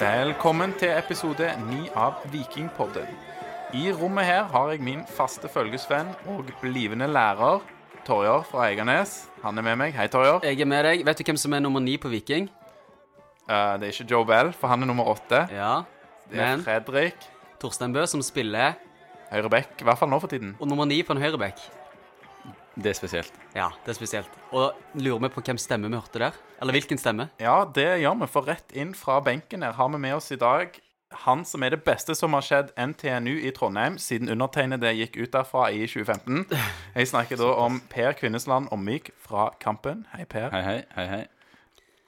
Velkommen til episode 9 av Vikingpodden. I rommet her har jeg min faste følgesvenn og blivende lærer Torjar fra Eiganes. Han er med meg. Hei, Torjar. Jeg er med deg. Vet du hvem som er nummer ni på Viking? Eh, det er ikke Joe Bell, for han er nummer åtte. Ja, Det er men Fredrik Torstein Bø som spiller, Høyre Bekk, i hvert fall nå for tiden. og nummer ni på en høyreback. Det er spesielt. Ja, det er spesielt. Og lurer vi på hvem stemme vi hørte der? Eller hvilken stemme? Ja, det gjør vi, for rett inn fra benken her har vi med oss i dag han som er det beste som har skjedd NTNU i Trondheim siden undertegnede gikk ut derfra i 2015. Jeg snakker da om Per Kvinnesland Omvik fra Kampen. Hei, Per. Hei, hei. hei, hei.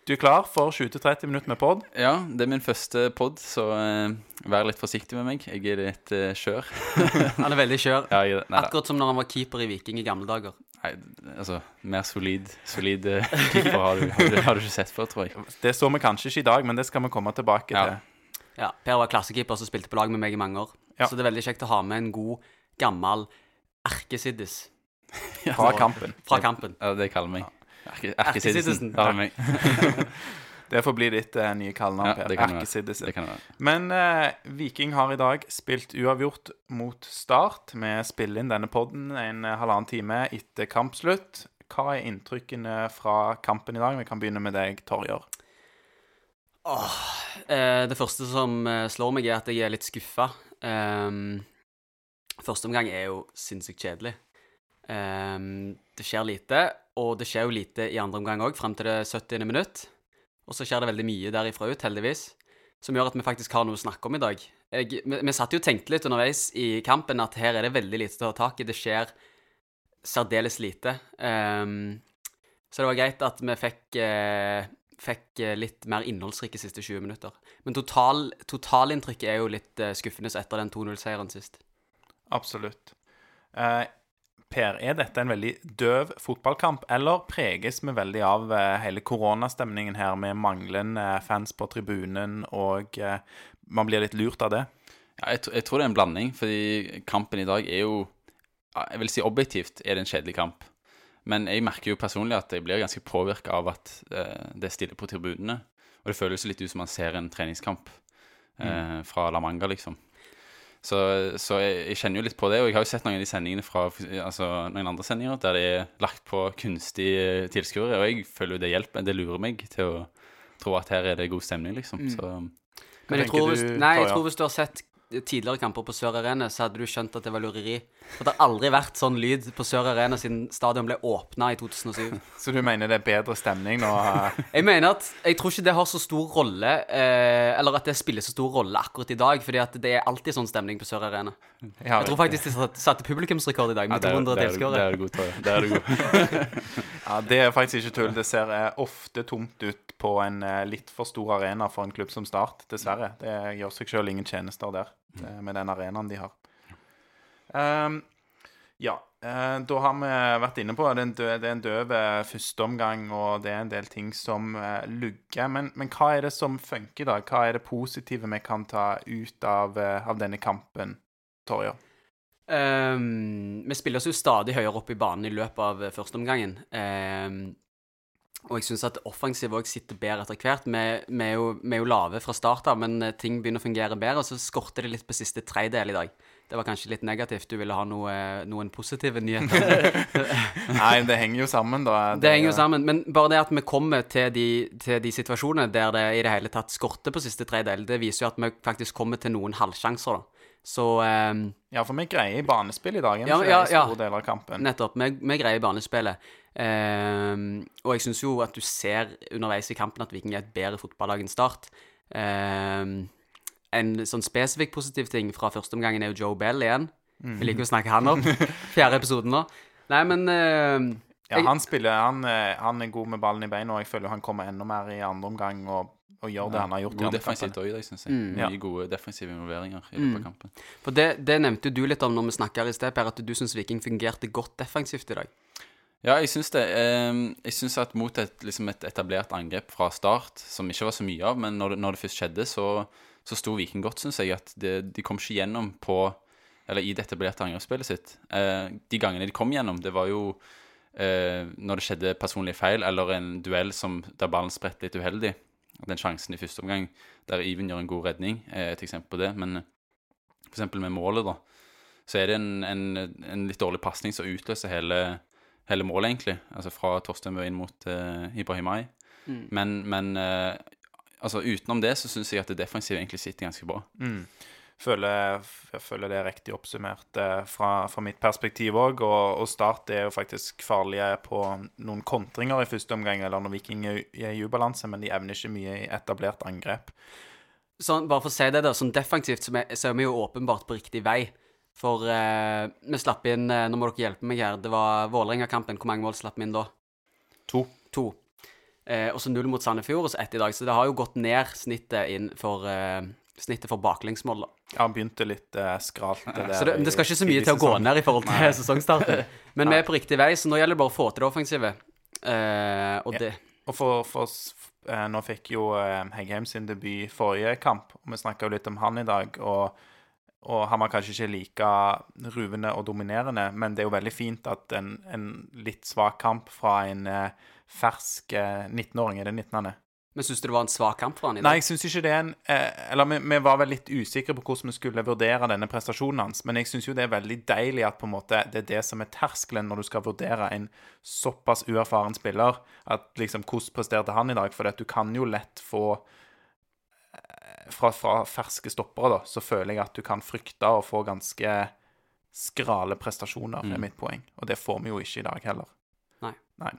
Du er klar for 20-30 minutter med pod? Ja, det er min første pod, så uh, vær litt forsiktig med meg. Jeg er litt skjør. Han er veldig skjør. Ja. Akkurat som når han var keeper i Viking i gamle dager. Nei, altså, mer solid, solid eh, keeper har du, har, du, har du ikke sett før, tror jeg. Det så vi kanskje ikke i dag, men det skal vi komme tilbake Ja. til. Ja, Per var klassekeeper som spilte på lag med meg i mange år. Ja. Så det er veldig kjekt å ha med en god, gammel erkesiddis Fra kampen. fra kampen. Ja, det kaller meg. Erke- Erkesiddisen. Erkesiddisen. Ja, meg. Det får bli ditt eh, nye kallenavn, Ja, Per. det kan det være. Erkesiddisen. Det kan det være. Men eh, Viking har i dag spilt uavgjort mot Start. Vi spiller inn denne podden en eh, halvannen time etter kampslutt. Hva er inntrykkene fra kampen i dag? Vi kan begynne med deg, Torjer. Eh, det første som eh, slår meg, er at jeg er litt skuffa. Um, første omgang er jo sinnssykt kjedelig. Ehm, det skjer lite, og det skjer jo lite i andre omgang òg, fram til det 70. minutt. Og så skjer det veldig mye derifra ut, heldigvis, som gjør at vi faktisk har noe å snakke om i dag. Jeg, vi, vi satt jo og tenkte litt underveis i kampen at her er det veldig lite å ta tak i. Det skjer særdeles lite. Um, så det var greit at vi fikk, eh, fikk eh, litt mer innholdsrike siste 20 minutter. Men total, totalinntrykket er jo litt eh, skuffende etter den 2-0-seieren sist. Absolutt. Eh, per, er dette en veldig døv fotballkamp, eller preges vi veldig av eh, hele koronastemningen her, med manglende fans på tribunen, og eh, man blir litt lurt av det? Ja, jeg, jeg tror det er en blanding, fordi kampen i dag er jo Jeg vil si objektivt er det en kjedelig kamp. Men jeg merker jo personlig at jeg blir ganske påvirka av at eh, det er stille på tribunene. Og det føles litt ut som man ser en treningskamp eh, fra La Manga, liksom. Så, så jeg, jeg kjenner jo litt på det, og jeg har jo sett noen av de sendingene fra altså, noen andre sendinger der det er lagt på kunstige tilskuere, og jeg føler jo det hjelper. Det lurer meg til å tro at her er det god stemning, liksom. Så Men jeg tror, hvis, nei, jeg tror hvis du har sett tidligere kamper på Sør Arena, så hadde du skjønt at det var lureri. For det har aldri vært sånn lyd på Sør Arena siden stadion ble åpna i 2007. Så du mener det er bedre stemning nå? eh? Jeg mener at jeg tror ikke det har så stor rolle, eh, eller at det spiller så stor rolle akkurat i dag, fordi at det er alltid sånn stemning på Sør Arena. Ja, Jeg tror faktisk de satte- satt publikumsrekord i dag, med ja, 200 er du- der tilskuere. er du god, Torje. Der er du god. Ja, Det er faktisk ikke tull. Det ser eh, ofte tomt ut på en eh, litt for stor arena for en klubb som Start, dessverre. Det gjør seg sjøl ingen tjenester der, det, med den arenaen de har. Um, ja, eh, da har vi vært inne på døv, det er en døv eh, førsteomgang, og det er en del ting som eh, lugger. Men, men hva er det som funker i dag? Hva er det positive vi kan ta ut av, eh, av denne kampen, Torjer? Um, vi spiller oss jo stadig høyere opp i banen i løpet av eh, førsteomgangen. Um, og jeg syns at offensiv òg sitter bedre etter hvert. Vi, vi, er jo, vi er jo lave fra start av, men eh, ting begynner å fungere bedre. Og så skorter det litt på siste tredjedel i dag. Det var kanskje litt negativt. Du ville ha noe, noen positive nyheter. Nei, det henger jo sammen, da. Det henger jo sammen. Men bare det at vi kommer til de, til de situasjonene der det i det hele tatt skorter på siste tredjedel, det viser jo at vi faktisk kommer til noen halvsjanser, da. Så um, Ja, for vi greier banespill i dag, Ja, ja, i ja. store deler av kampen. Nettopp. Vi, vi greier banespillet. Um, og jeg syns jo at du ser underveis i kampen at Viking er et bedre fotballag enn Start. Um, en sånn spesifikk positiv ting fra første omgangen er jo Joe Bell igjen. Vi liker å snakke han opp. Fjerde episoden nå. Nei, men uh, Ja, jeg- han spiller, han, eh, han er god med ballen i beina, og jeg føler han kommer enda mer i andre omgang og, og gjør det han har gjort i God andre defensivt kamper. òg i dag, syns jeg. Mye gode defensive involveringer i løpet av kampen. For det, det nevnte du litt om når vi snakka i sted, Per, at du syns Viking fungerte godt defensivt i dag. Ja, jeg syns det. Ehm, Jeg syns at mot et, liksom et etablert angrep fra start, som ikke var så mye av, men når det, når det først skjedde, så, så sto Viking godt, syns jeg. At de, de kom ikke gjennom på Eller i det etablerte angrepsspillet sitt. Eh, De gangene de kom gjennom, det var jo eh, når det skjedde personlige feil, eller en duell som, der ballen spredte litt uheldig. Den sjansen i første omgang der Even gjør en god redning, er et eksempel på det. Men for eksempel med målet, da, så er det en, en, en litt dårlig pasning som utløser hele, hele målet, egentlig. Altså fra Torstein Bø inn mot uh, Ibrahimai. Men, men uh, altså utenom det så syns jeg at det defensive egentlig sitter ganske bra. Mm. Føler, jeg føler det er riktig oppsummert eh, fra, fra mitt perspektiv òg. Og, og Start er jo faktisk farlige på noen kontringer i første omgang, eller når Viking er i ubalanse, men de evner ikke mye i etablert angrep. Sånn, bare for å si det, da, sånn defensivt så er, så er vi jo åpenbart på riktig vei. For eh, vi slapp inn eh, Nå må dere hjelpe meg her. Det var Vålerenga-kampen. Hvor mange mål slapp vi inn da? To. To. Eh, og så null mot Sandefjord, og så ett i dag. Så det har jo gått ned snittet inn for eh, Snittet for baklengsmål, da. Ja, begynte litt eh, skralt. Det Så det, det skal ikke så mye til å gå ned i forhold til sesongstarten. Men vi er på riktig vei, så nå gjelder det bare å få til det offensive. Eh, og Ja. det Og for, for eh, Nå fikk jo eh, Heggheim sin debut forrige kamp, og vi snakka jo litt om han i dag. og og han var kanskje ikke like ruvende og dominerende, men det er jo veldig fint at en, en litt svak kamp fra en eh, fersk eh, 19-åring Er det 19 han er? Men syns du det var en svak kamp for han i dag? Nei, jeg syns ikke det er en eh, Eller vi, vi var vel litt usikre på hvordan vi skulle vurdere denne prestasjonen hans, men jeg syns jo det er veldig deilig at på en måte det er det som er terskelen når du skal vurdere en såpass uerfaren spiller. At liksom Hvordan presterte han i dag? For du kan jo lett få eh, fra, fra ferske stoppere, da, så føler jeg at du kan frykte å få ganske skrale prestasjoner, er mitt poeng. Og det får vi jo ikke i dag heller. Nei. Nei.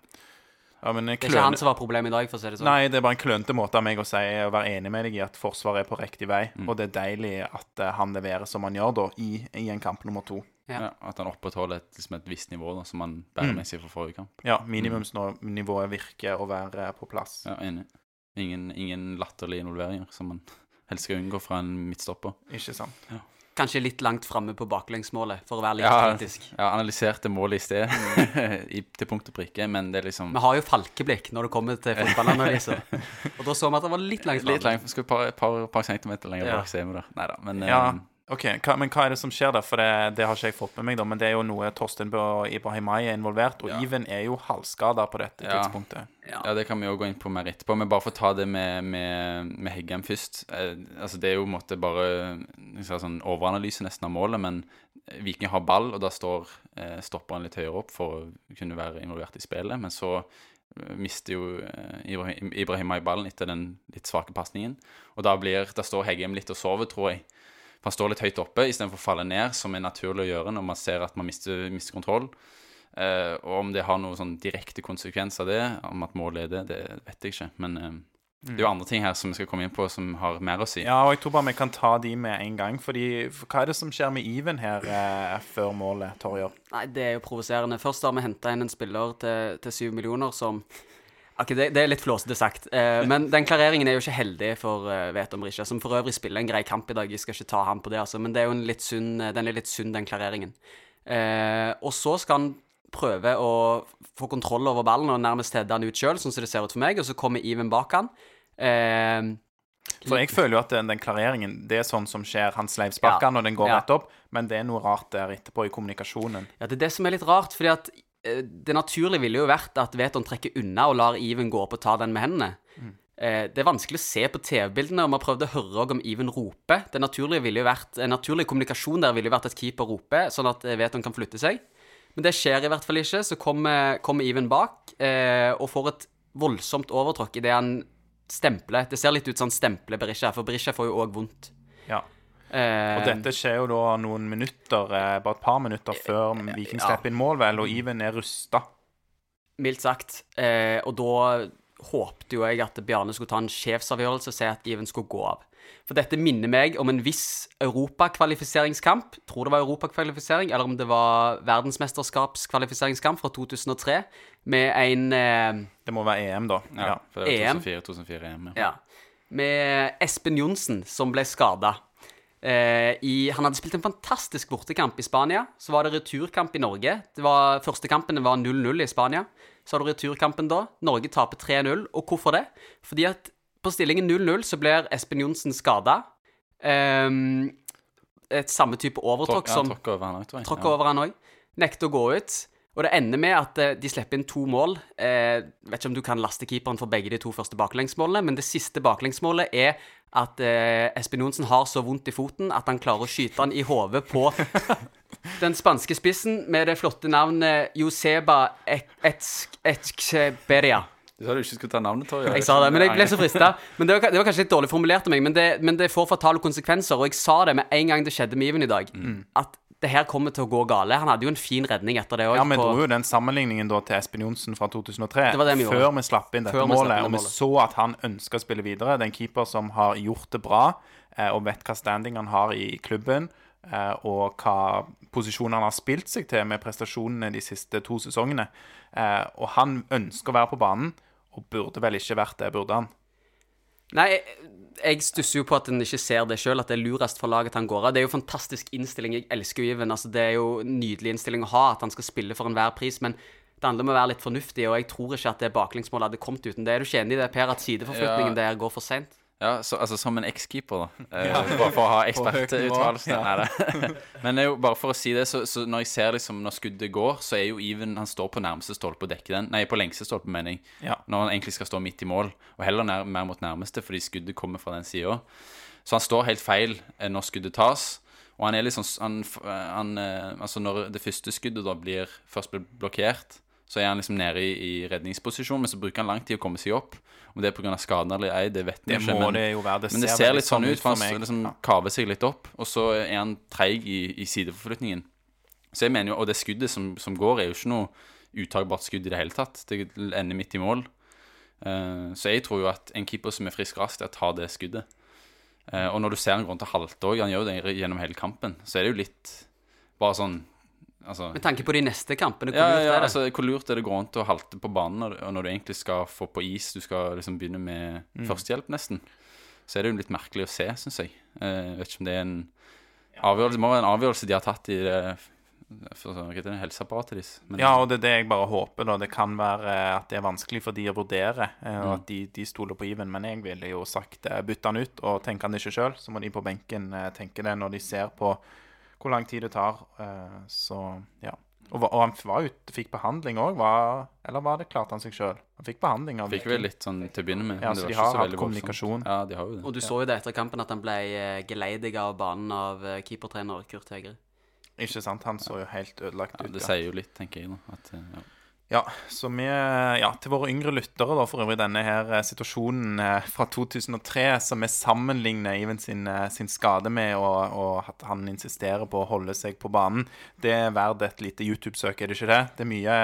Ja, men Det er ikke han som var problemet i dag, for å si det sånn. Nei, det er bare en klønete måte av meg å si å være enig med deg i at Forsvaret er på riktig vei. Mm. Og det er deilig at eh, han leverer som han gjør da, i, i en kamp nummer to. Ja. Ja, at han opprettholder et, liksom et visst nivå da, som han Mm. bærer med seg fra forrige kamp. Ja, minimumsnivået virker å være på plass. Ja, Enig. Ingen, ingen latterlige involveringer som man helst skal unngå fra en midtstopper. Ikke sant? Kanskje litt langt framme på baklengsmålet, for å være litt Ja, kritisk. Ja, analyserte målet i sted i, til punkt og prikke, men det er liksom Vi har jo falkeblikk når det kommer til fotballanalyser. og da så vi at det var litt langt litt langt. Skal et par, par, par centimeter lenger Ja. bak, ser vi der. Nei da, men Ja, eh, ok. Hva, men hva er det som skjer der? For det, det har ikke jeg fått med meg, da. Men det er jo noe Torstein Bø og Ibrahimai er involvert, og Ja. Even er jo halvskada på dette Ja. tidspunktet. Ja, det kan vi jo gå inn på mer etterpå. Men bare for å ta det med, med, med Heggem først. Eh, altså Det er jo på en måte bare si sånn overanalyse nesten av målet, men Viking har ball, og da står eh, stopperen litt høyere opp for å kunne være involvert i spillet. Men så eh, mister jo eh, Ibrahim, Ibrahimai ballen etter den litt svake pasningen. Og da, blir, da står Heggem litt og sover, tror jeg. Han står litt høyt oppe istedenfor å falle ned, som er naturlig å gjøre når man ser at man mister, mister kontroll. Eh, og om det har noen sånn direkte konsekvens av det, om at målet er det, det vet jeg ikke. Men eh, det er jo andre ting her som vi skal komme inn på, som har mer å si. Ja, og jeg tror bare vi kan ta de med en gang. Fordi for Hva er det som skjer med Iven her eh, før målet, Torjer? Nei, det er jo provoserende. Først har vi henta inn en spiller til, syv millioner som Ok, det, det er litt flåsete sagt, eh, men den klareringen er jo ikke heldig for uh, Veton Brisja, som for øvrig spiller en grei kamp i dag. Jeg skal ikke ta ham på det, altså, men det er jo en litt sunn, den er litt sunn, den klareringen. Eh, og så skal han prøve å få kontroll over ballen og nærmest hedde han ut sjøl, sånn som det ser ut for meg, og så kommer Even bak han. Eh, For jeg føler jo at den, den klareringen Det er sånn som skjer. Han sleivsparker Ja. og den går Ja. rett opp. Men det er noe rart der etterpå i kommunikasjonen. Ja, det er det som er litt rart, fordi at eh, det naturlige ville jo vært at Veton trekker unna og lar Even gå opp og ta den med hendene. Eh, det er vanskelig å se på TV-bildene, og vi har prøvd å høre om Even roper. Det naturlige ville jo vært, En naturlig kommunikasjon der ville jo vært at keeper roper, sånn at eh, Veton kan flytte seg. Men det skjer i hvert fall ikke. Så kommer, kommer Even bak eh, og får et voldsomt overtråkk idet han stempler. Det ser litt ut som han stempler Berisha, for Berisha får jo òg vondt. Ja. Eh, Og dette skjer jo da noen minutter, eh, bare et par minutter før Viking ja. slipper inn mål, vel, og Even er rusta. Mildt sagt. Eh, og da håpte jo jeg at Bjarne skulle ta en sjefsavgjørelse og si at Even skulle gå av. For dette minner meg om en viss europakvalifiseringskamp. Tror det var europakvalifisering, eller om det var verdensmesterskapskvalifiseringskamp fra 2003, med en eh, Det må være EM, da. Ja, Ja. for det var 2004-2004 EM. Ja. Ja. Med Espen Johnsen, som ble skada. Eh, i, han hadde spilt en fantastisk bortekamp i Spania. Så var det returkamp i Norge. Det var, første kampen var 0-0 i Spania. Så har du returkampen da. Norge taper 3-0. Og hvorfor det? Fordi at på stillingen 0-0 så blir Espen Johnsen skada. Eh, et samme type overtråkk som tråkk over han òg. Nekter å gå ut. Og det ender med at eh, de slipper inn to mål. Eh, vet ikke om du kan laste keeperen for begge de to første baklengsmålene, men det siste baklengsmålet er at eh, Espen Johnsen har så vondt i foten at han klarer å skyte han i hodet på den spanske spissen med det flotte navnet Joseba Etxeberia. Du sa du ikke skulle ta navnet, Torje. Jeg sa det, men jeg ble så frista. Men det var, det var kanskje litt dårlig formulert av meg, men det, men det får fatale konsekvenser. Og jeg sa det med en gang det skjedde med Iven i dag, at det her kommer til å gå gale. Han hadde jo en fin redning etter det òg. Ja, Vi dro jo den sammenligningen da til Espen Johnsen fra 2003. Det var det vi. Før vi slapp inn dette målet, målet. Og vi så at han ønska å spille videre. Det er en keeper som har gjort det bra, eh, og vet hva standing han har i klubben. eh, Og hva posisjon han har spilt seg til med prestasjonene de siste to sesongene. Eh, Og han ønsker å være på banen, og burde vel ikke vært det, burde han? Nei, jeg, jeg stusser jo på at en ikke ser det sjøl, at det er lurest for laget han går av. Det er jo fantastisk innstilling. Jeg elsker jo. Altså, det er jo en nydelig innstilling å ha, at han skal spille for enhver pris. Men det handler om å være litt fornuftig, og jeg tror ikke at det baklengsmålet hadde kommet uten det. Er du ikke enig i det, Per, at sideforflytningen Ja. der går for seint? Ja, så, altså som en ekskeeper, da. Eh, Bare for å ha ekspertuttalelse. Ja. Men jo bare for å si det, så, så når jeg ser liksom når skuddet går, så er jo Even Han står på nærmeste stolpe og dekker den. Nei, på lengste stolpe, mener jeg. Ja. Når han egentlig skal stå midt i mål, og heller nær, mer mot nærmeste, fordi skuddet kommer fra den sida. Så han står helt feil eh, når skuddet tas. Og han er liksom han, han, eh, Altså, når det første skuddet da blir først blir blokkert, så er han liksom nede i, i redningsposisjon, men så bruker han lang tid å komme seg opp. Om det er pga. skaden eller ei, det vet vi Det ikke. men- det. Det men det ser litt sånn sånn ut, for han liksom Ja. kaver seg litt opp, og så er han treig i, i sideforflytningen. Så jeg mener jo, Og det skuddet som, som går, er jo ikke noe uttagbart skudd i det hele tatt. Det ender midt i mål. Uh, så jeg tror jo at en keeper som er frisk rast, er å tar det skuddet. Uh, og når du ser han går rundt og halter òg, han gjør det gjennom hele kampen, så er det jo litt bare sånn Altså Med tanke på de neste kampene, hvor ja, lurt ja, er det? altså, hvor lurt er det å gå rundt og halte på banen når, når du egentlig skal få på is, du skal liksom begynne med Mm. førstehjelp nesten, så er det jo litt merkelig å se, syns jeg. Eh, vet ikke om det er en avgjørelse Det må være en avgjørelse de har tatt i det, det helseapparatet deres. Ja, og det er det jeg bare håper. da Det kan være at det er vanskelig for de å vurdere, eh, Mm. og at de, de stoler på Iven. Men jeg ville jo sagt eh, bytte han ut, og tenker han det ikke sjøl, så må de på benken eh, tenke det når de ser på hvor lang tid det tar. eh, Så ja. Og, og han var ute, fikk behandling òg, eller var det klarte han seg sjøl? Han fikk behandling av Fikk vel litt sånn til å begynne med. Ja, men så det de har så hatt kommunikasjon. Ja, de har jo det. Og du så jo det etter kampen at han ble geleidiga av banen av eh, keepertrener Kurt Hegre. Ikke sant? Han så jo helt ødelagt Ja, ut. det sier jo litt, tenker jeg. nå. at, eh, ja. Ja, så vi, ja, til våre yngre lyttere, da, for øvrig denne her eh, situasjonen eh, fra 2003, som vi sammenligner Even sin, eh, sin skade med, og, og at han insisterer på å holde seg på banen, det er verdt et lite YouTube-søk, er det ikke det? Det er mye,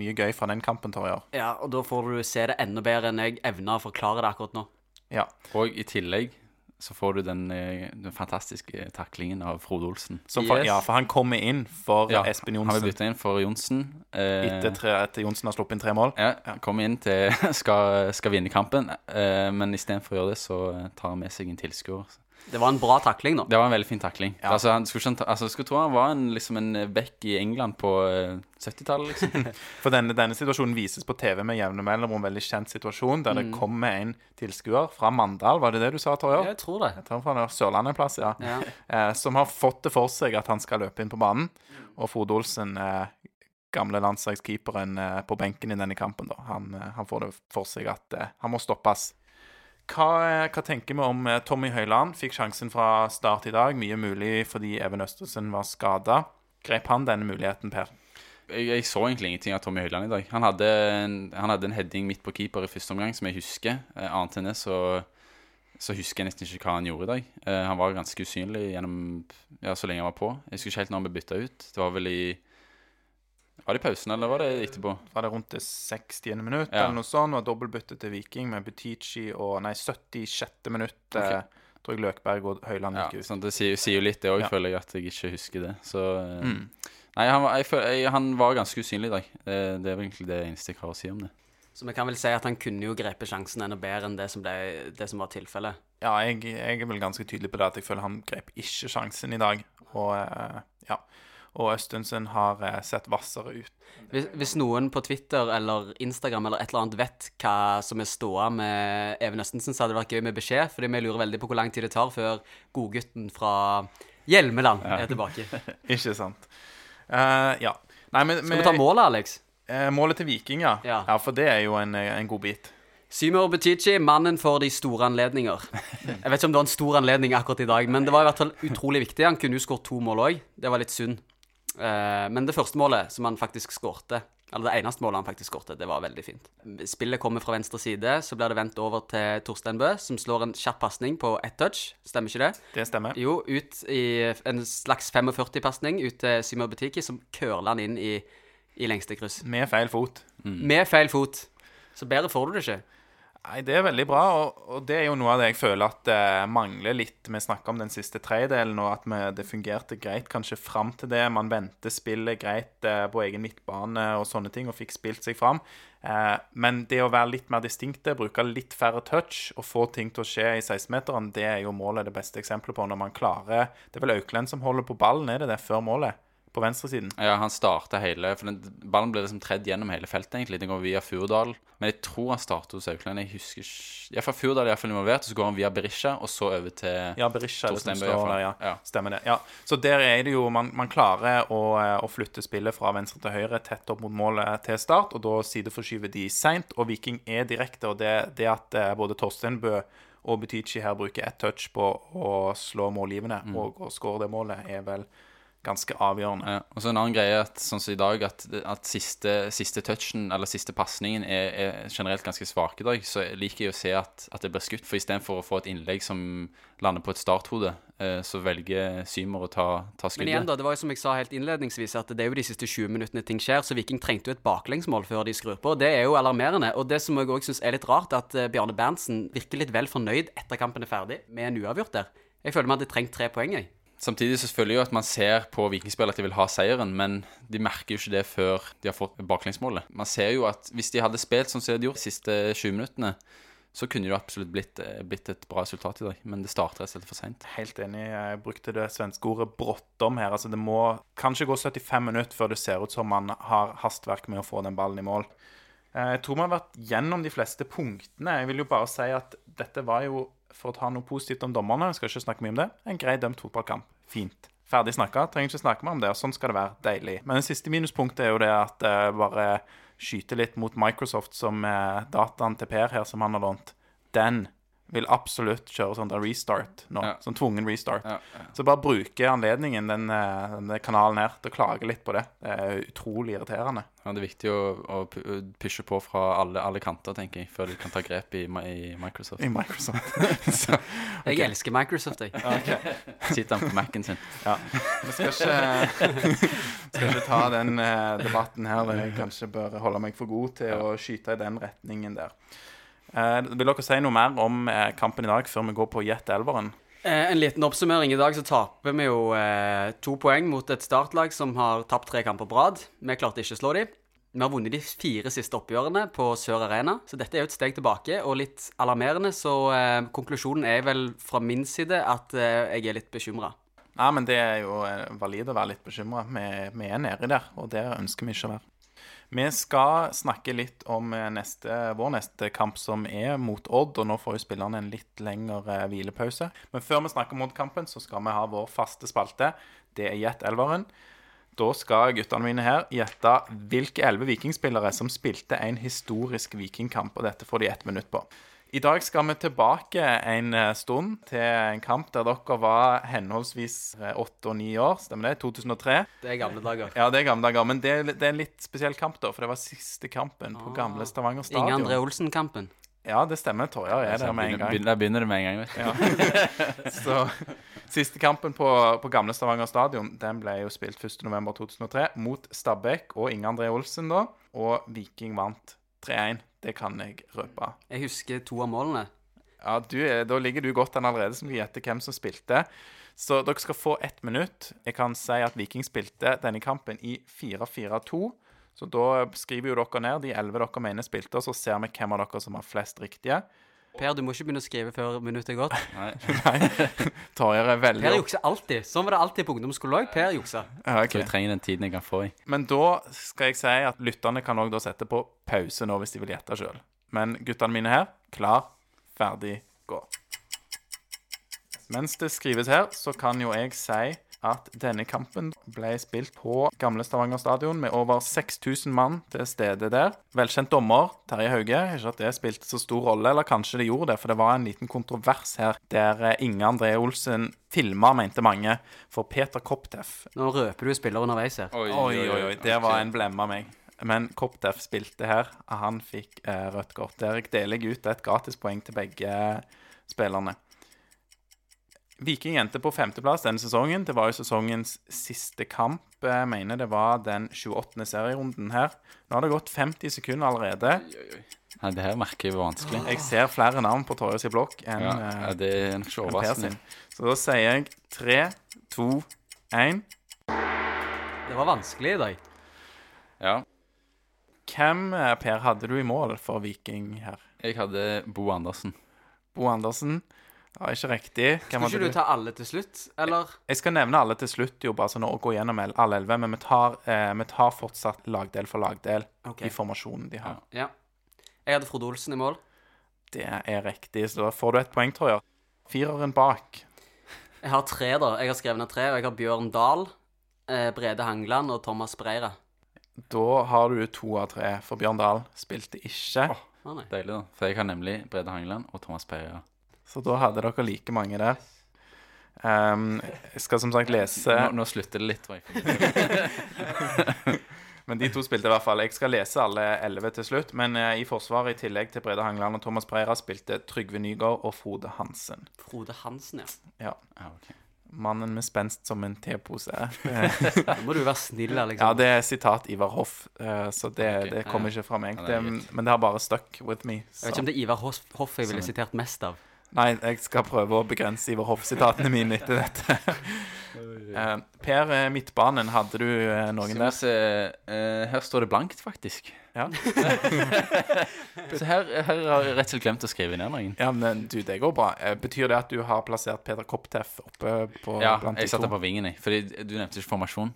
mye gøy fra den kampen, Torjar. Ja, og da får du se det enda bedre enn jeg evner å forklare det akkurat nå. Ja. Og i tillegg så får du den, eh, den fantastiske taklingen av Frode Olsen. Som for, Yes. ja, for han kommer inn for Ja, Espen Han vil Johnsen bytte inn for Johnsen. Eh, etter, tre, etter Johnsen har sluppet inn tre mål. Ja, kommer inn til skal, skal vinne kampen, eh, men istedenfor å gjøre det, så tar han med seg en tilskuer. Det var en bra takling, da. Det var en veldig fin takling. Ja. Altså, han skulle, altså, skulle tro han var en, liksom en back i England på eh, 70-tallet, liksom. For denne, denne situasjonen vises på TV med jevne mellomrom, veldig kjent situasjon, der det kommer en tilskuer fra Mandal, var det det du sa, Torjar? Jeg tror det. Jeg tar fra Sørlandet en plass, ja. Ja. eh, som har fått det for seg at han skal løpe inn på banen. Og Frode Olsen, eh, gamle landslagskeeperen eh, på benken i denne kampen, da, han, eh, han får det for seg at uh, han må stoppes. Hva, hva tenker vi om eh, Tommy Høiland? Fikk sjansen fra start i dag. Mye mulig fordi Even Østersen var skada. Grep han denne muligheten, Per? Jeg, jeg så egentlig ingenting av Tommy Høiland i dag. Han hadde en, han hadde en heading midt på keeper i første omgang som jeg husker. Eh, annet enn det så, så husker jeg nesten ikke hva han gjorde i dag. Eh, han var ganske usynlig gjennom ja, så lenge han var på. Jeg husker ikke helt når han ble bytta ut. Det var vel i Var det i pausen, eller var det etterpå? Var det rundt det 60. minutt, Ja. eller noe sånt? Og dobbeltbytte til Viking med Butichi og Nei, 76. minutt. eh, tror jeg Løkberg og Høiland Ja, ut. sånn, det sier, sier jo litt, det òg, Ja. føler jeg, at jeg ikke husker det. Så eh, Mm. Nei, han var, jeg, føler- jeg, han var ganske usynlig i dag. Det, det er vel egentlig det eneste jeg har å si om det. Så vi kan vel si at han kunne jo grepet sjansen enda bedre enn det som, ble, det som var tilfellet. Ja, jeg, jeg er vel ganske tydelig på det at jeg føler han grep ikke sjansen i dag. Og eh, ja. Og Østensen har eh, sett hvassere ut. Hvis, hvis noen på Twitter eller Instagram eller et eller annet vet hva som er ståa med Even Østensen, så hadde det vært gøy med beskjed, fordi vi lurer veldig på hvor lang tid det tar før godgutten fra Hjelmeland er tilbake. Ikke sant? Uh, ja. Nei, men Skal vi ta målet, Alex? Uh, målet til Viking, ja. Ja. ja. For det er jo en, en god bit. Symer Butichi, mannen for de store anledninger. Jeg vet ikke om det var en stor anledning akkurat i dag, men det var i hvert fall utrolig viktig. Han kunne jo skåret to mål òg. Det var litt synd. Eh, men det første målet som han faktisk skårte, eller det eneste målet han faktisk skårte, det var veldig fint. Spillet kommer fra venstre side, så blir det vendt over til Torstein Bø, som slår en kjapp pasning på ett touch. Stemmer ikke det? Det stemmer. Jo, ut i en slags 45-pasning ut til Symor Butichi, som curler han inn i, i lengste kryss. Med feil fot. Med feil fot. Så bedre får du det ikke. Nei, Det er veldig bra, og, og det er jo noe av det jeg føler at det mangler litt. Vi snakker om den siste tredjedelen, og at vi, det fungerte greit kanskje fram til det. Man venter spillet greit eh, på egen midtbane og sånne ting, og fikk spilt seg fram. Eh, men det å være litt mer distinkte, bruke litt færre touch og få ting til å skje i 16-meteren, det er jo målet det beste eksempelet på. Når man klarer Det er vel Auklend som holder på ballen, er det det, før målet? På venstresiden. Ja, han starta hele For den, ballen ble liksom tredd gjennom hele feltet, egentlig. Den går via Furdal. Men jeg tror han starter hos Aukland. Jeg husker ikke Iallfall Furdal er iallfall involvert. Og så går han via Berisha, og så over til Ja, Berisha er det som står der, ja. Ja. Stemmer det. Ja. Så der er det jo Man, man klarer å, eh, å flytte spillet fra venstre til høyre tett opp mot målet til start, og da sideforskyver de seint. Og Viking er direkte, og det, det at eh, både Torstein Bø og Butichi her bruker ett touch på å slå målgivende Mm. og, og skåre det målet, er vel ganske avgjørende. Ja. Og så en annen greie at, sånn som i dag, at, at siste, siste touchen, eller siste pasningen, er, er generelt ganske svak i dag. Så jeg liker jeg å se at, at det blir skutt. For istedenfor å få et innlegg som lander på et starthode, eh, så velger Symer å ta, ta skuddet. Men igjen, da, det var jo som jeg sa helt innledningsvis, at det er jo de siste 20 minuttene ting skjer, så Viking trengte jo et baklengsmål før de skrur på. Det er jo alarmerende. Og det som jeg òg syns er litt rart, at eh, Bjarne Berntsen virker litt vel fornøyd etter kampen er ferdig, med en uavgjort der. Jeg føler vi hadde trengt tre poeng, jeg. Samtidig så føler jeg jo at man ser på Vikingspillet at de vil ha seieren, men de merker jo ikke det før de har fått baklengsmålet. Man ser jo at hvis de hadde spilt sånn som de gjorde de siste 20 minuttene, så kunne det absolutt blitt, eh, blitt et bra resultat i dag. Men det starter rett og slett for seint. Helt enig. Jeg brukte det svenske ordet 'bråttom' her. Altså Det må kanskje gå 75 minutter før det ser ut som man har hastverk med å få den ballen i mål. Eh, Jeg tror vi har vært gjennom de fleste punktene. Jeg vil jo bare si at dette var jo, for å ta noe positivt om dommerne, jeg skal ikke snakke mye om det, en grei dømt fotballkamp. Fint. Ferdig snakka. Trenger ikke snakke mer om det. og Sånn skal det være. Deilig. Men det siste minuspunktet er jo det at eh, bare skyter litt mot Microsoft, som dataen til Per her, som han har lånt. Den vil absolutt kjøre sånn der restart nå. Ja. Sånn tvungen restart. Ja, ja. Så bare bruke anledningen, den, eh, denne kanalen her, til å klage litt på det. Det er utrolig irriterende. Ja, det er viktig å, å pushe på fra alle, alle kanter, tenker jeg, før de kan ta grep i, i Microsoft. I Microsoft. så, Jeg elsker Microsoft, jeg. Sitter han på Mac-en sin. ja. Vi skal ikke, skal ikke ta den eh, debatten her. Jeg kanskje bør holde meg for god til å skyte i den retningen der. Eh, vil dere si noe mer om eh, kampen i dag før vi går på Jet Elveren? Eh, en liten oppsummering. I dag så taper vi jo eh, to poeng mot et startlag som har tapt tre kamper på rad. Vi klarte ikke å slå dem. Vi har vunnet de fire siste oppgjørene på Sør Arena, så dette er jo et steg tilbake og litt alarmerende. Så eh, konklusjonen er vel fra min side at eh, jeg er litt bekymra. Nei, men det er jo valid å være litt bekymra. Vi, vi er nedi der, og det ønsker vi ikke å være. Vi skal snakke litt om eh, neste, vår neste kamp, som er mot Odd. og Nå får jo spillerne en litt lengre eh, hvilepause. Men før vi snakker om Odd-kampen, så skal vi ha vår faste spalte. Det er Gjett Elveren. Da skal guttene mine her gjette hvilke elleve vikingspillere som spilte en historisk vikingkamp. Og dette får de ett minutt på. I dag skal vi tilbake en eh, stund til en kamp der dere var henholdsvis eh, åtte og ni år. Stemmer det? 2003. Det er gamle dager. Ja, det er gamle dager. Men det, er- det er en litt spesiell kamp, da. For det var siste kampen på gamle Stavanger stadion. Inge André. Olsen-kampen. Ja, det stemmer. Torjar er der med en gang. Der begynner det med en gang, vet du. Så Siste kampen på, på gamle Stavanger stadion Den ble jo spilt 1.11.2003 mot Stabæk og Inge André Olsen, da. Og Viking vant 3-1. Det kan jeg røpe. Jeg husker to av målene. Ja, du, Da ligger du godt an allerede som gjetter hvem som spilte. Så dere skal få ett minutt. Jeg kan si at Viking spilte denne kampen i 4-4-2. Så da skriver jo dere ned de elleve dere mener spilte, og så ser vi hvem av dere som har flest riktige. Per, du må ikke begynne å skrive før minuttet er gått. Nei. Nei, Torjer er veldig Per jukser alltid. Sånn var det alltid på ungdomsskolen òg. Per jukser. Ja, okay. Så jeg trenger den tiden jeg kan få i. Men da skal jeg si at lytterne kan òg sette på pause nå hvis de vil gjette sjøl. Men guttene mine her, klar, ferdig, gå. Mens det skrives her, så kan jo jeg si at denne kampen ble spilt på gamle Stavanger stadion med over 6000 mann til stede der. Velkjent dommer, Terje Hauge. Ikke at det spilte så stor rolle, eller kanskje det gjorde det, for det var en liten kontrovers her der eh, Inge André Olsen filma, mente mange, for Peter Kopteff. Nå røper du spiller underveis her. Oi, oi, oi. Det var en blemme av meg. Men Kopteff spilte her. Han fikk eh, rødt kort. Der deler jeg ut et gratispoeng til begge spillerne. Viking endte på femteplass denne sesongen. Det var jo sesongens siste kamp. Jeg mener det var den 28. serierunden her. Nå har det gått 50 sekunder allerede. Nei, det her merker jeg var vanskelig. Jeg ser flere navn på Torje i blokk enn Ja, eh, ja, det er nok ikke overraskende. sin. Så da sier jeg tre, to, én. Det var vanskelig i dag. Ja. Hvem, eh, Per, hadde du i mål for Viking her? Jeg hadde Bo Andersen. Bo Andersen. Var ikke riktig. Hvem Skal ikke du ta alle til slutt, eller? Jeg skal nevne alle til slutt, jo, bare sånn å gå gjennom alle elleve. Men vi tar, eh, vi tar fortsatt lagdel for lagdel Ok. i formasjonen de har. Ja. Jeg hadde Frode Olsen i mål. Det er riktig, så da får du et poeng, tror jeg. Fireren bak. Jeg har tre, da. Jeg har skrevet ned tre, og jeg har Bjørn Dahl, eh, Brede Hangeland og Thomas Breira. Da har du to av tre, for Bjørn Dahl spilte ikke. Å nei. Deilig, da. For jeg har nemlig Brede Hangeland og Thomas Pereira. Så da hadde dere like mange der. Um, jeg skal som sagt lese Nå, nå slutter det litt. Men de to spilte i hvert fall. Jeg skal lese alle elleve til slutt. Men uh, i forsvaret, i tillegg til Brede Hangeland og Thomas Preira, spilte Trygve Nygaard og Frode Hansen. Frode Hansen, ja. Ja. Ah, okay. Mannen med spenst som en tepose. Nå må du være snill, Ja, liksom. det er sitat Ivar Hoff, uh, så det, okay. det kommer ikke fra meg. Ja, det Det, men det har bare stuck with me. Jeg vet ikke om det er Ivar Hoff, jeg ville sitert mest av. Nei, jeg skal prøve å begrense Iver Hoff-sitatene mine etter dette. Eh, per eh, Midtbanen, hadde du eh, noen Skal vi der? se eh, Her står det blankt, faktisk. Ja. Så her, her har jeg rett og slett glemt å skrive ned noen. ja, men du, det går bra. Eh, Betyr det at du har plassert Peter Kopteff oppe på Ja, blant jeg de satte to? på vingen, jeg. Fordi du nevnte ikke formasjon.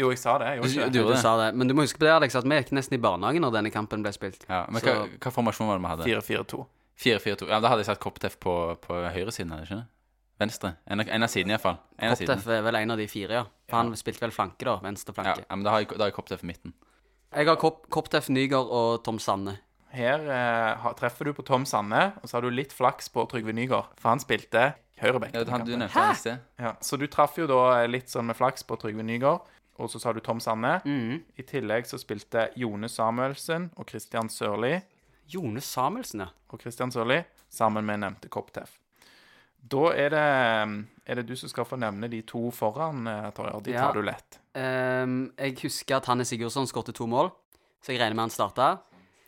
Jo, jeg sa det. Jeg Du, gjorde ikke du gjorde Du det? sa det. Men du må huske på det, Alex, at vi gikk nesten i barnehagen når denne kampen ble spilt. Ja, men Så- hva, hva formasjon var det vi hadde? 4-4-2. 4-4-2. Ja, da hadde jeg satt Koptef på, på høyresiden, hadde jeg ikke det? Venstre. En, av- en av sidene, iallfall. Koptef. Kopteff er vel en av de fire, ja. For han spilte vel flanke, da. Venstre Ja, flanke. ja, men da har jeg, da har jeg Koptef i midten. Jeg har Kop Kopteff, Nygaard og Tom Sanne. Her eh, har- treffer du på Tom Sanne, og så har du litt flaks på Trygve Nygaard, for han spilte høyreback. Ja, han, du nevnte han i sted. Ja, så du traff jo da litt sånn med flaks på Trygve Nygaard, og så sa du Tom Sanne. Mhm. I tillegg så spilte Jone Samuelsen og Christian Sørli, Jone Samuelsen, ja. og Christian Sørli sammen med nevnte Kopteff. Da er det, er det du som skal få nevne de to foran, eh, Torjar. De Ja. tar du lett. Um, jeg husker at Hanne Sigurdsson skåret to mål, så jeg regner med han starta.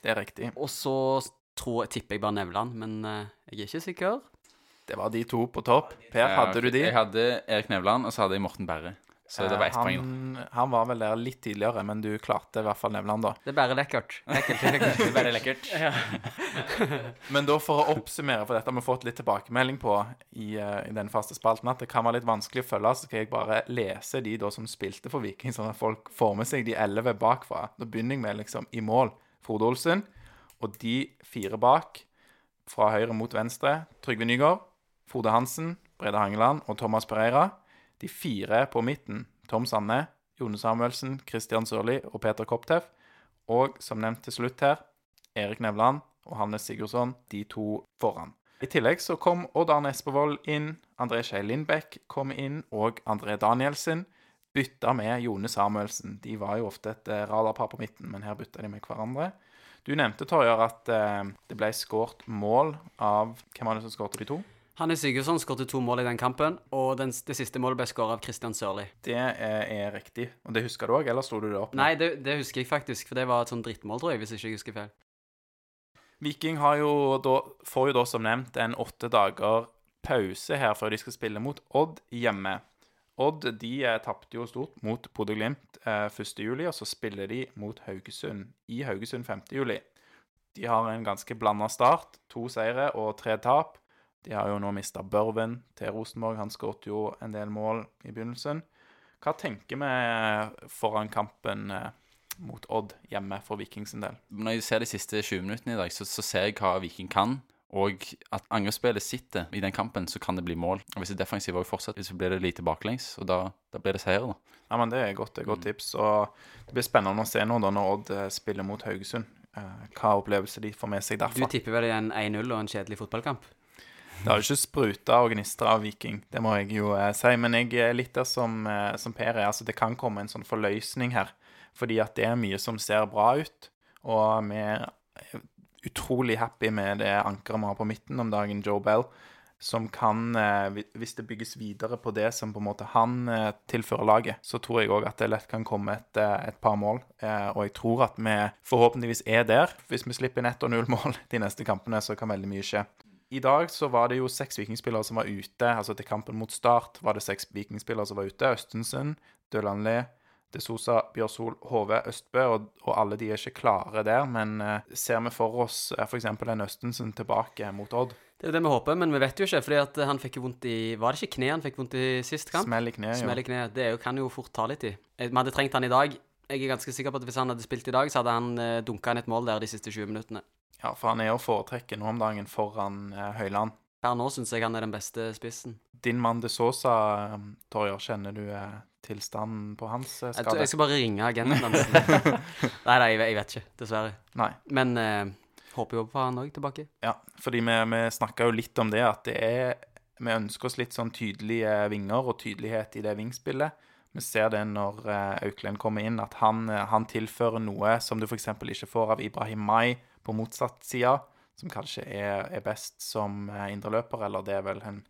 Det er riktig. Og så tror, tipper jeg bare Nevland, men uh, jeg er ikke sikker. Det var de to på topp. Per, hadde du de? Jeg hadde Erik Nevland, og så hadde jeg Morten Berre. Så det var ett Eh, poeng. da. han, han var vel der litt tidligere, men du klarte i hvert fall Nevland, da. Det er bare lekkert. Lekkert, lekkert. Veldig lekkert. Men da for å oppsummere, for dette har vi fått litt tilbakemelding på i, eh, i den faste spalten, at det kan være litt vanskelig å følge, så skal jeg bare lese de da som spilte for Viking, sånn at folk får med seg de elleve bakfra. Da begynner jeg med liksom i mål Frode Olsen, og de fire bak, fra høyre mot venstre, Trygve Nygaard, Frode Hansen, Brede Hangeland og Thomas Pereira. De fire på midten, Tom Sanne, Jone Samuelsen, Christian Sørli og Peter Kopteff. Og som nevnt til slutt her, Erik Nevland og Hannes Sigurdsson, de to foran. I tillegg så kom Odd Arne Espevold inn, André Skei Lindbekk kom inn, og André Danielsen bytta med Jone Samuelsen. De var jo ofte et eh, radarpar på midten, men her bytta de med hverandre. Du nevnte, Torjar, at eh, det ble skåret mål av Hvem var det som skåret de to? Hanne Sigurdsson skåret to mål i den kampen, og den, det siste målet ble skåret av Christian Sørli. Det er, er riktig. Og det husker du òg, eller sto du det opp? Nei, det, det husker jeg faktisk, for det var et sånn drittmål, tror jeg, hvis ikke jeg husker feil. Viking har jo da, får jo da som nevnt en åtte dager pause her før de skal spille mot Odd hjemme. Odd de eh, tapte jo stort mot Bodø-Glimt eh, 1. juli, og så spiller de mot Haugesund i Haugesund 5. juli. De har en ganske blanda start. To seire og tre tap. De har jo nå mista Børven til Rosenborg. Han skåret jo en del mål i begynnelsen. Hva tenker vi foran kampen eh, mot Odd hjemme for Viking sin del? Når jeg ser de siste 20 minuttene i dag, så, så ser jeg hva Viking kan, og at angrepsspillet sitter i den kampen, så kan det bli mål. Og Hvis det defensive òg fortsetter, så blir det lite baklengs, og da, da blir det seier. da. Ja, men Det er godt, det er godt tips. Og det blir spennende å se nå da når Odd eh, spiller mot Haugesund. eh, hva opplevelse de får med seg Du tipper vel en 1-0 og en kjedelig fotballkamp? Det har jo ikke spruta og gnistra av Viking, det må jeg jo eh, si. Men jeg er litt der som, eh, som Per er. Altså, det kan komme en sånn forløsning her. Fordi at det er mye som ser bra ut. Og vi er utrolig happy med det ankeret vi har på midten om dagen, Joe Bell. Som kan, eh, hvis det bygges videre på det som på en måte han eh, tilfører laget, så tror jeg òg at det lett kan komme et, eh, et par mål. Eh, og jeg tror at vi forhåpentligvis er der. Hvis vi slipper inn ett og null mål de neste kampene, så kan veldig mye skje. I dag så var det jo seks vikingspillere som var ute. Altså til kampen mot Start var det seks vikingspillere som var ute. Østensen, Dølandli, De Sosa, Bjørsol, Hove, Østbø. Og, og alle de er ikke klare der. Men eh, ser vi for oss f.eks. en Østensen tilbake mot Odd? Det er jo det vi håper, men vi vet jo ikke, fordi at han fikk vondt i Var det ikke kne han fikk vondt i sist kamp? Smell i kneet. Smell i kneet. Det er jo, kan jo fort ta litt i. Eh, Vi hadde trengt han i dag. Jeg er ganske sikker på at hvis han hadde spilt i dag, så hadde han eh, dunka inn et mål der de siste 20 minuttene. Ja, for han er å foretrekke nå om dagen foran eh, Høyland. Per nå syns jeg han er den beste spissen. Din mann De Sosa, eh, Torjer, kjenner du eh, tilstanden på hans eh, Jeg, skade? jeg skal bare ringe agenten hans. nei, nei, jeg, jeg vet ikke, dessverre. Nei. Men eh, håper jo på han òg tilbake. Ja, fordi vi, vi snakka jo litt om det, at det er Vi ønsker oss litt sånn tydelige vinger og tydelighet i det vingspillet. Vi ser det når eh, Auklend kommer inn, at han, han tilfører noe som du f.eks. ikke får av Ibrahim Mai på motsatt side, som kanskje er, er best som eh, indreløper, eller det er vel en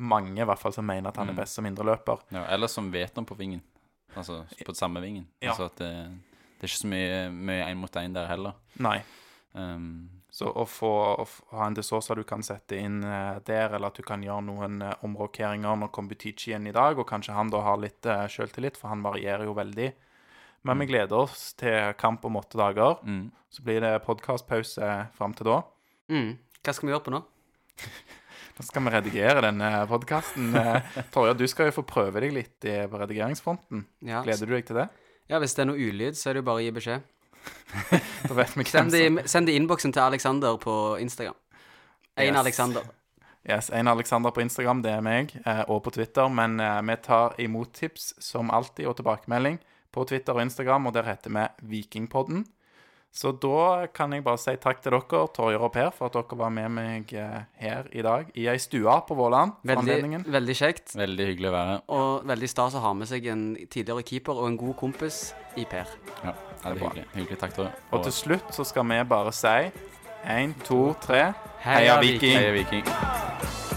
mange i hvert fall som mener at han er Mm. best som indreløper. Ja, eller som vet noe på vingen. Altså på samme vingen. Ja. Altså at det, det er ikke så mye mye én mot én der heller. Nei. Um, Så å få, å ha en Desosa du kan sette inn eh, der, eller at du kan gjøre noen eh, omrokeringer når Kombutichi igjen i dag, og kanskje han da har litt uh, sjøltillit, for han varierer jo veldig. Men vi gleder oss til kamp om åtte dager. mm. Så blir det podkastpause fram til da. Mm. Hva skal vi gjøre på nå? Da skal vi redigere denne podkasten. Torje, du skal jo få prøve deg litt på redigeringsfronten. Ja. Gleder du deg til det? ja, Hvis det er noe ulyd, så er det jo bare å gi beskjed. Da vet vi hvem Send det, som send det i innboksen til Alexander på Instagram. Ein Yes. Alexander. Yes, en Alexander på Instagram, det er meg, eh, og på Twitter. Men eh, vi tar imot tips som alltid, og tilbakemelding på Twitter og Instagram, og der heter vi Vikingpodden. Så da kan jeg bare si takk til dere, Torjer og Per, for at dere var med meg eh, her i dag i ei stue på Våland Veldig, veldig kjekt. Veldig hyggelig å være her. Og veldig stas å ha med seg en tidligere keeper og en god kompis i Per. Ja, det er hyggelig. hyggelig. Takk, Torjer. Og til slutt så skal vi bare si én, to, tre Heia Viking! Heia Viking.